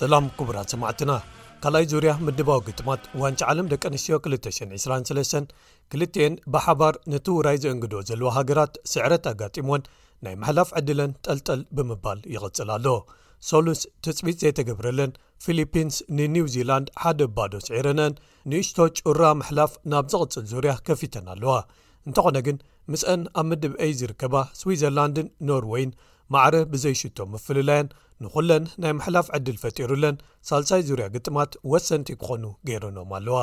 ሰላም ክቡራት ሰማዕትና ካልኣይ ዙርያ ምድባዊ ግጥማት ዋንጫ ዓለም ደቂ ኣንስትዮ 223 ክልቲኤን ብሓባር ነቲ ውራይ ዘእንግድኦ ዘለዋ ሃገራት ስዕረት ኣጋጢምወን ናይ ምሕላፍ ዕድለን ጠልጠል ብምባል ይቕጽል ኣሎ። ሰሉስ ትጽቢት ዘይተገብረለን ፊሊፒንስ ንኒው ዚላንድ ሓደ ብ ባዶ ስዒረነን ንእሽቶ ጩራ ምሕላፍ ናብ ዝቕጽል ዙርያ ከፊተን ኣለዋ። እንተኾነ ግን ምስኣን ኣብ ምድብ A ዝርከባ ስዊዘርላንድን ኖርወይን ማዕረ ብዘይ ሽቶ ምፍልላየን ንኹለን ናይ ምሕላፍ ዕድል ፈጢሩለን ሳልሳይ ዙርያ ግጥማት ወሰንቲ ክኾኑ ገይረንኦም ኣለዋ።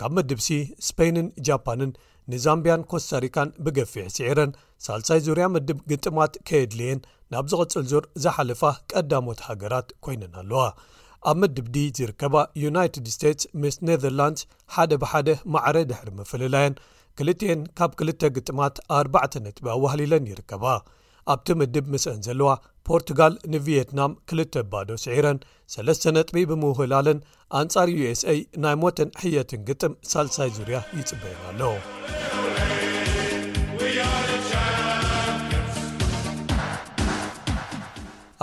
ካብ መድብ ሲ ስፐይንን ጃፓንን ንዛምብያን ኮስታሪካን ብገፊሕ ስዒረን ሳልሳይ ዙርያ መድብ ግጥማት ከየድልየን ናብ ዝቕጽል ዙር ዝሓለፋ ቀዳሞት ሃገራት ኮይነን ኣለዋ ኣብ መድብ ዲ ዝርከባ ዩናይትድ ስቴትስ ምስ ኔዘርላንድስ ሓደ ብሓደ ማዕረ ድሕሪ ምፍልላየን ክልትኤን ካብ ክልተ ግጥማት ኣርባዕተ ነጥቢ ኣዋህሊለን ይርከባ ኣብቲ ምድብ ምስኣን ዘለዋ ፖርቱጋል ንቪየትናም ክልተ ባዶ ስዒረን ሰለስተ ነጥቢ ብምውህላለን ኣንጻር usa ናይ ሞትን ሕየትን ግጥም ሳልሳይ ዙርያ ይጽበየን ኣሎ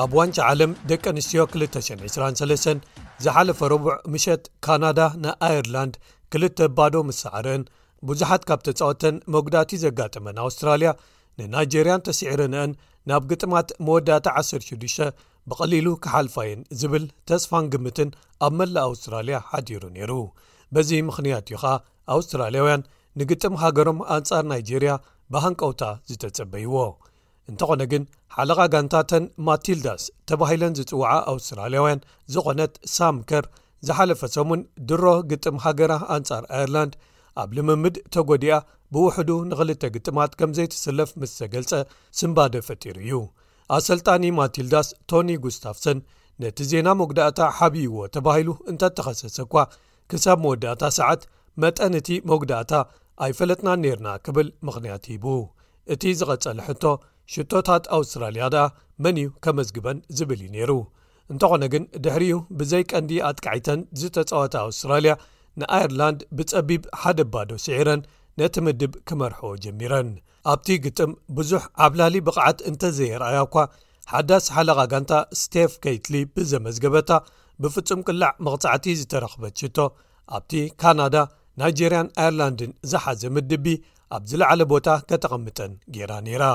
ኣብ ዋንጫ ዓለም ደቂ ኣንስትዮ 223 ዝሓለፈ ረቡዕ ምሸት ካናዳ ናይ ኣየርላንድ ክልተ ባዶ ምስ ሰዓረን ብዙሓት ካብ ተፃወተን መጉዳእቲ ዘጋጠመን ኣውስትራልያ ንናይጀርያን ተስዒረንአን ናብ ግጥማት መወዳእታ 16 ብቐሊሉ ክሓልፋየን ዝብል ተስፋን ግምትን ኣብ መላእ ኣውስትራልያ ሓዲሩ ነይሩ በዚ ምኽንያት እዩ ኸኣ ኣውስትራልያውያን ንግጥም ሃገሮም ኣንጻር ናይጀርያ ብሃንቀውታ ዝተጸበይዎ እንተኾነ ግን ሓለቓ ጋንታተን ማቲልዳስ ተባሂለን ዝጽውዓ ኣውስትራልያውያን ዝኾነት ሳምከር ዝሓለፈ ሰሙን ድሮ ግጥም ሃገራ ኣንጻር ኣይርላንድ ኣብ ልምምድ ተጐዲኣ ብውሕዱ ንኽልተ ግጥማት ከም ዘይትስለፍ ምስ ዘገልጸ ስምባደ ፈጢሩ እዩ። ኣሰልጣኒ ማቲልዳስ ቶኒ ጉስታፍሰን ነቲ ዜና መጕዳእታ ሓብይዎ ተባሂሉ እንተተኸሰሰ እኳ ክሳብ መወዳእታ ሰዓት መጠን እቲ መጕዳእታ ኣይፈለጥናን ነይርና ክብል ምኽንያት ሂቡ። እቲ ዝቐጸለ ሕቶ ሽቶታት ኣውስትራልያ ደኣ መን እዩ ከመዝግበን ዝብል እዩ ነይሩ። እንተኾነ ግን ድሕሪኡ ብዘይ ቀንዲ ኣጥቃዒተን ዝተጻወታ ኣውስትራልያ ንኣየርላንድ ብጸቢብ ሓደ ባዶ ስዒረን ነቲ ምድብ ክመርሕዎ ጀሚረን ኣብቲ ግጥም ብዙሕ ዓብላሊ ብቕዓት እንተዘየርኣያ እኳ ሓዳስ ሓለቓ ጋንታ ስቴፍ ከይትሊ ብዘመዝገበታ ብፍጹም ቅላዕ መቕጻዕቲ ዝተረኽበት ሽቶ ኣብቲ ካናዳ ናይጀርያን ኣየርላንድን ዝሓዘ ምድቢ ኣብ ዝለዓለ ቦታ ከተቐምጠን ገይራ ነይራ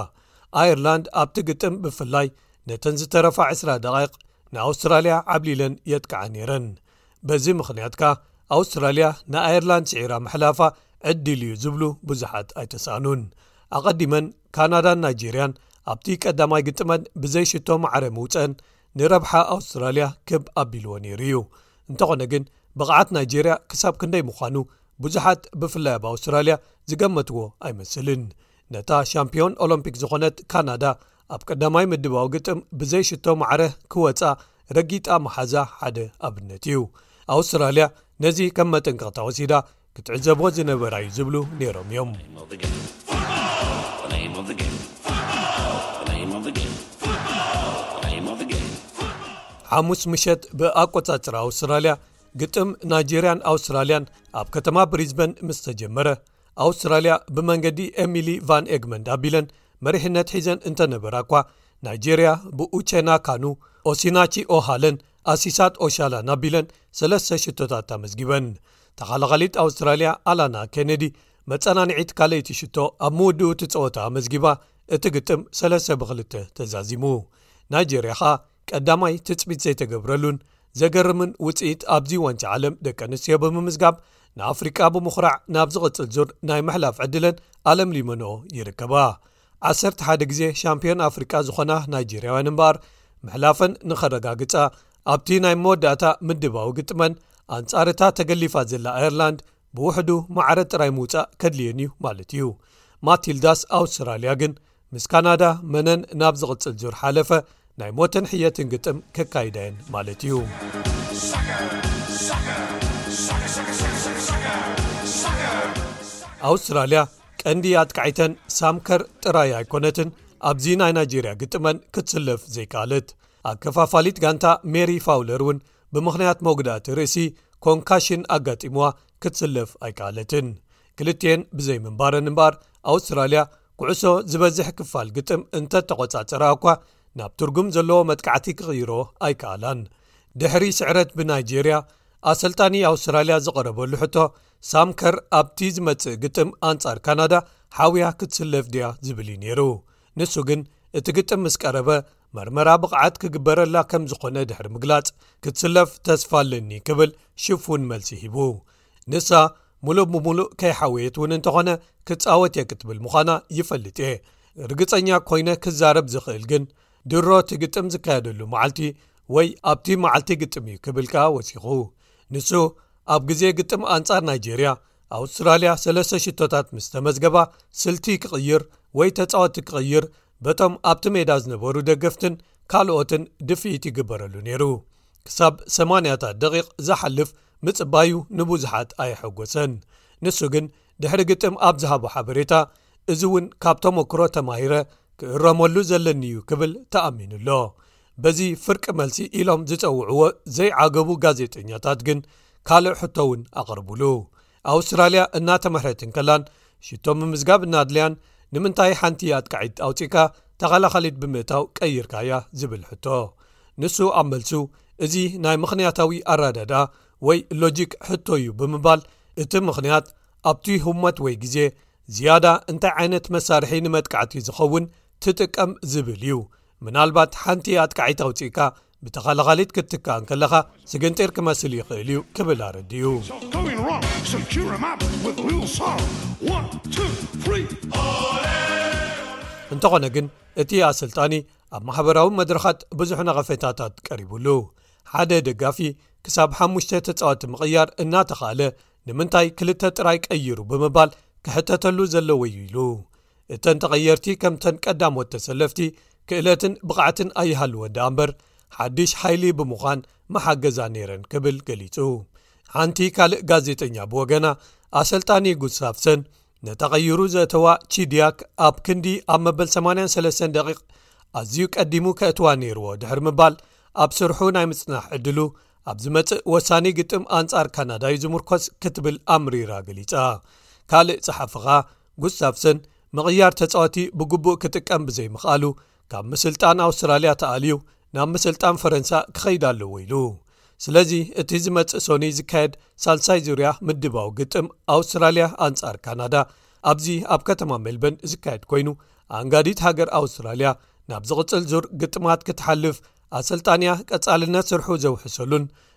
ኣየርላንድ ኣብቲ ግጥም ብፍላይ ነተን ዝተረፋ ዕስራ ደቓይቕ ንኣውስትራልያ ዓብሊለን የጥቅዓ ነይረን በዚ ምኽንያት ከኣ ኣውስትራልያ ንኣየርላንድ ስዒራ ምሕላፋ ዕድል እዩ ዝብሉ ብዙሓት ኣይተሳእኑን ኣቐዲመን ካናዳን ናይጀርያን ኣብቲ ቀዳማይ ግጥመን ብዘይ ሽቶ ማዕረ ምውፀአን ንረብሓ ኣውስትራልያ ክብ ኣቢልዎ ነይሩ እዩ እንተኾነ ግን ብቕዓት ናይጀርያ ክሳብ ክንደይ ምዃኑ ብዙሓት ብፍላይ ኣብ ኣውስትራልያ ዝገመትዎ ኣይመስልን ነታ ሻምፒዮን ኦሎምፒክ ዝኾነት ካናዳ ኣብ ቀዳማይ ምድባዊ ግጥም ብዘይ ሽቶ ማዕረ ክወፃ ረጊጣ መሓዛ ሓደ ኣብነት እዩ ኣውስትራልያ ነዚ ከም መጠንቀቕታ ወሲዳ ክትዕዘቦ ዝነበራ እዩ ዝብሉ ነይሮም እዮም ሓሙስ ምሸት ብኣቆጻጽራ ኣውስትራልያ ግጥም ናይጀርያን ኣውስትራልያን ኣብ ከተማ ብሪዝበን ምስ ተጀመረ ኣውስትራልያ ብመንገዲ ኤሚሊ ቫን ኤግመንድ ኣቢለን መሪሕነት ሒዘን እንተነበራ እኳ ናይጀርያ ብኡቸና ካኑ ኦሲናቺ ኦሃለን ኣሲሳት ኦሻላን ኣቢለን ሰለስተ ሽቶታት ኣመዝጊበን ተኻላኻሊት ኣውስትራልያ ኣላና ኬነዲ መፀናንዒት ካለይቲ ሽቶ ኣብ ምውድኡ ትፀወታ ኣመዝጊባ እቲ ግጥም ሰለስተ ብክልተ ተዛዚሙ ናይጀርያ ከኣ ቀዳማይ ትፅቢት ዘይተገብረሉን ዘገርምን ውፅኢት ኣብዚ ዋንጫ ዓለም ደቂ ኣንስትዮ ብምምዝጋብ ንኣፍሪቃ ብምኹራዕ ናብ ዝቕፅል ዙር ናይ ምሕላፍ ዕድለን ኣለምሊመንኦ ይርከባ 11ደ ግዜ ሻምፒዮን ኣፍሪቃ ዝኾና ናይጀርያውያን እምበኣር ምሕላፈን ንኸረጋግፃ ኣብቲ ናይ መወዳእታ ምድባዊ ግጥመን ኣንጻርታ ተገሊፋ ዘላ ኣይርላንድ ብውሕዱ ማዕረ ጥራይ ምውፃእ ከድልየን እዩ ማለት እዩ ማትልዳስ ኣውስትራልያ ግን ምስ ካናዳ መነን ናብ ዝቕጽል ዙር ሓለፈ ናይ ሞትን ሕየትን ግጥም ከካይዳየን ማለት እዩ ኣውስትራልያ ቀንዲ ኣጥቃዒተን ሳምከር ጥራይ ኣይኮነትን ኣብዚ ናይ ናይጀርያ ግጥመን ክትስለፍ ዘይከኣለት ኣከፋፋሊት ጋንታ ሜሪ ፋውለር እውን ብምኽንያት መጉዳእቲ ርእሲ ኮንካሽን ኣጋጢምዋ ክትስለፍ ኣይከኣለትን ክልትን ብዘይ ምንባረን እምበኣር ኣውስትራልያ ኩዕሶ ዝበዝሕ ክፋል ግጥም እንተ ተቖጻጸራ እኳ ናብ ትርጉም ዘለዎ መጥቃዕቲ ክቕይሮ ኣይከኣላን ድሕሪ ስዕረት ብናይጀርያ ኣሰልጣኒ ኣውስትራልያ ዝቐረበሉ ሕቶ ሳምከር ኣብቲ ዝመጽእ ግጥም ኣንጻር ካናዳ ሓውያ ክትስለፍ ድያ ዝብል እዩ ነይሩ ንሱ ግን እቲ ግጥም ምስ ቀረበ መርመራ ብቕዓት ክግበረላ ከም ዝኾነ ድሕሪ ምግላጽ ክትስለፍ ተስፋ ኣለኒ ክብል ሽፉን መልሲ ሂቡ ንሳ ምሉእ ብምሉእ ከይሓወየት እውን እንተኾነ ክፃወት እየ ክትብል ምዃና ይፈልጥ እየ ርግፀኛ ኮይነ ክዛረብ ዝኽእል ግን ድሮ እቲ ግጥም ዝካየደሉ መዓልቲ ወይ ኣብቲ መዓልቲ ግጥም እዩ ክብል ከኣ ወሲኹ ንሱ ኣብ ግዜ ግጥም ኣንጻር ናይጀርያ ኣውስትራልያ ሰለስተ ሽቶታት ምስ ተመዝገባ ስልቲ ክቕይር ወይ ተፃወቲ ክቕይር በቶም ኣብቲ ሜዳ ዝነበሩ ደገፍትን ካልኦትን ድፍኢት ይግበረሉ ነይሩ ክሳብ ሰማንያታት ደቒቕ ዝሓልፍ ምጽባዩ ንብዙሓት ኣየሐጐሰን። ንሱ ግን ድሕሪ ግጥም ኣብ ዝሃቦ ሓበሬታ፣ እዚ እውን ካብ ተመክሮ ተማሂረ ክእረመሉ ዘለኒ'ዩ ክብል ተኣሚኑ'ሎ። በዚ ፍርቂ መልሲ ኢሎም ዝጸውዕዎ ዘይዓገቡ ጋዜጠኛታት ግን ካልእ ሕቶ'ውን ኣቕርቡሉ። ኣውስትራልያ እናተመህረት እንከላን ሽቶ ምምዝጋብ እናድለያን ንምንታይ ሓንቲ ኣጥቃዒት ኣውጺእካ ተኻላኻሊት ብምእታው ቀይርካያ ዝብል ሕቶ ንሱ ኣብ መልሱ እዚ ናይ ምኽንያታዊ ኣራዳድኣ ወይ ሎጂክ ሕቶ እዩ ብምባል እቲ ምኽንያት ኣብቲ ህሞት ወይ ግዜ ዝያዳ እንታይ ዓይነት መሳርሒ ንመጥቃዕቲ ዝኸውን ትጥቀም ዝብል እዩ ምናልባት ሓንቲ ኣጥቃዒት ኣውፅእካ ብተኸላኻሊት ክትትካእ እንከለኻ ስግንጢር ክመስል ይኽእል እዩ ክብል ኣረድኡ። እንተኾነ ግን እቲ ኣሰልጣኒ ኣብ ማሕበራዊ መድረኻት ብዙሕ ነቐፌታታት ቀሪቡሉ ሓደ ደጋፊ ክሳብ ሓሙሽተ ተጻወቲ ምቕያር እናተኻእለ ንምንታይ ክልተ ጥራይ ቀይሩ ብምባል ክሕተተሉ ዘለዎዩ ኢሉ እተን ተቐየርቲ ከምተን ቀዳሞት ተሰለፍቲ ክእለትን ብቕዓትን ኣይሃልወን ደኣ እምበር ሓድሽ ሓይሊ ብምዃን መሓገዛ ነይረን ክብል ገሊጹ ሓንቲ ካልእ ጋዜጠኛ ብወገና ኣሰልጣኒ ጉሳፍሰን ነታ ቐይሩ ዘእተዋ ቺድያክ ኣብ ክንዲ ኣብ መበል 83 ደቂ ኣዝዩ ቀዲሙ ከእትዋ ነይርዎ ድሕሪ ምባል ኣብ ስርሑ ናይ ምጽናሕ ዕድሉ ኣብ ዝመጽእ ወሳኒ ግጥም ኣንጻር ካናዳ ዩ ዝምርኮስ ክትብል ኣምሪራ ገሊጻ ካልእ ጸሓፍኻ ጉስታቭሰን ምቕያር ተጻወቲ ብግቡእ ክጥቀም ብዘይምኽኣሉ ካብ ምስልጣን ኣውስትራልያ ተኣልዩ ናብ ምስልጣን ፈረንሳ ክኸይድ ኣለዎ ኢሉ። ስለዚ እቲ ዝመጽእ ሶኑይ ዝካየድ ሳልሳይ ዙርያ ምድባዊ ግጥም ኣውስትራልያ ኣንጻር ካናዳ ኣብዚ ኣብ ከተማ ሜልበን ዝካየድ ኮይኑ ኣኣንጋዲት ሃገር ኣውስትራልያ ናብ ዝቕጽል ዙር ግጥማት ክትሓልፍ ኣሰልጣኒኣ ቀጻልነት ስርሑ ዘውሕሰሉን